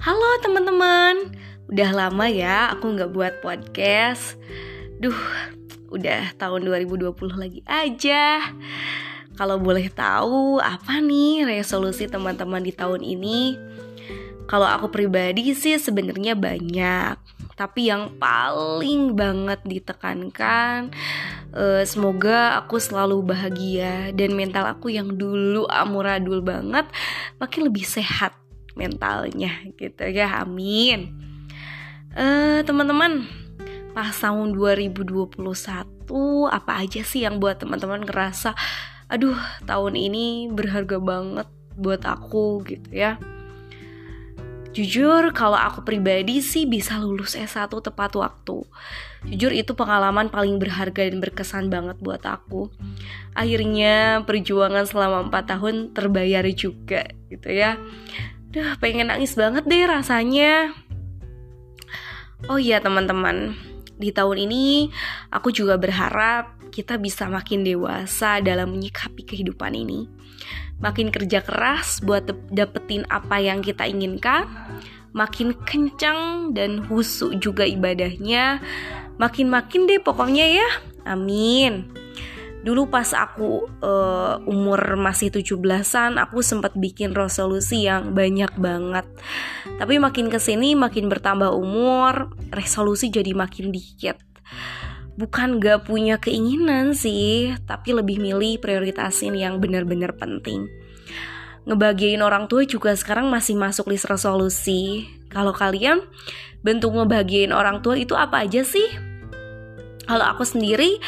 Halo teman-teman, udah lama ya aku nggak buat podcast. Duh, udah tahun 2020 lagi aja. Kalau boleh tahu apa nih resolusi teman-teman di tahun ini? Kalau aku pribadi sih sebenarnya banyak, tapi yang paling banget ditekankan uh, semoga aku selalu bahagia dan mental aku yang dulu amuradul banget makin lebih sehat mentalnya gitu ya amin uh, teman-teman pas tahun 2021 apa aja sih yang buat teman-teman ngerasa aduh tahun ini berharga banget buat aku gitu ya Jujur, kalau aku pribadi sih bisa lulus S1 tepat waktu. Jujur itu pengalaman paling berharga dan berkesan banget buat aku. Akhirnya perjuangan selama 4 tahun terbayar juga gitu ya. Duh, pengen nangis banget deh rasanya. Oh iya teman-teman, di tahun ini aku juga berharap kita bisa makin dewasa dalam menyikapi kehidupan ini makin kerja keras buat dapetin apa yang kita inginkan, makin kencang dan husu juga ibadahnya, makin-makin deh pokoknya ya. Amin. Dulu pas aku uh, umur masih 17-an, aku sempat bikin resolusi yang banyak banget. Tapi makin ke sini makin bertambah umur, resolusi jadi makin dikit bukan gak punya keinginan sih, tapi lebih milih prioritasin yang benar-benar penting. Ngebagiin orang tua juga sekarang masih masuk list resolusi. Kalau kalian bentuk ngebagiin orang tua itu apa aja sih? Kalau aku sendiri,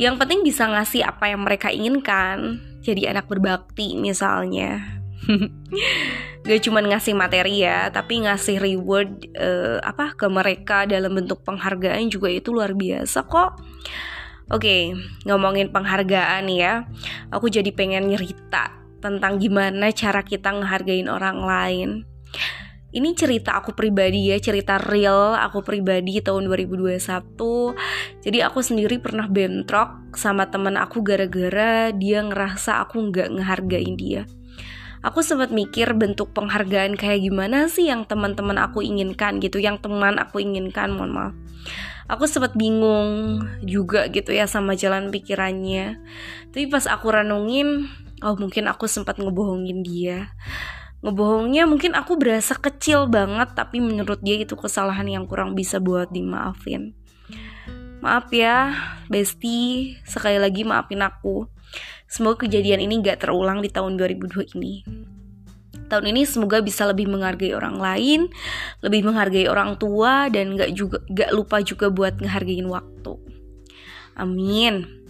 yang penting bisa ngasih apa yang mereka inginkan. Jadi anak berbakti misalnya. gak cuma ngasih materi ya tapi ngasih reward uh, apa ke mereka dalam bentuk penghargaan juga itu luar biasa kok oke okay, ngomongin penghargaan ya aku jadi pengen nyerita tentang gimana cara kita ngehargain orang lain ini cerita aku pribadi ya, cerita real aku pribadi tahun 2021. Jadi aku sendiri pernah bentrok sama temen aku gara-gara dia ngerasa aku nggak ngehargain dia aku sempat mikir bentuk penghargaan kayak gimana sih yang teman-teman aku inginkan gitu, yang teman aku inginkan, mohon maaf. Aku sempat bingung juga gitu ya sama jalan pikirannya. Tapi pas aku renungin, oh mungkin aku sempat ngebohongin dia. Ngebohongnya mungkin aku berasa kecil banget, tapi menurut dia itu kesalahan yang kurang bisa buat dimaafin. Maaf ya, Besti, sekali lagi maafin aku. Semoga kejadian ini gak terulang di tahun 2002 ini. Tahun ini semoga bisa lebih menghargai orang lain, lebih menghargai orang tua, dan gak juga gak lupa juga buat ngehargain waktu. Amin.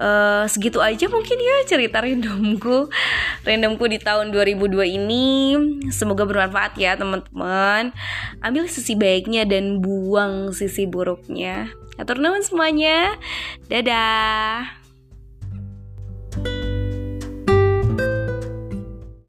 Uh, segitu aja mungkin ya cerita randomku. Randomku di tahun 2002 ini. Semoga bermanfaat ya teman-teman. Ambil sisi baiknya dan buang sisi buruknya. Atur nuhun semuanya. Dadah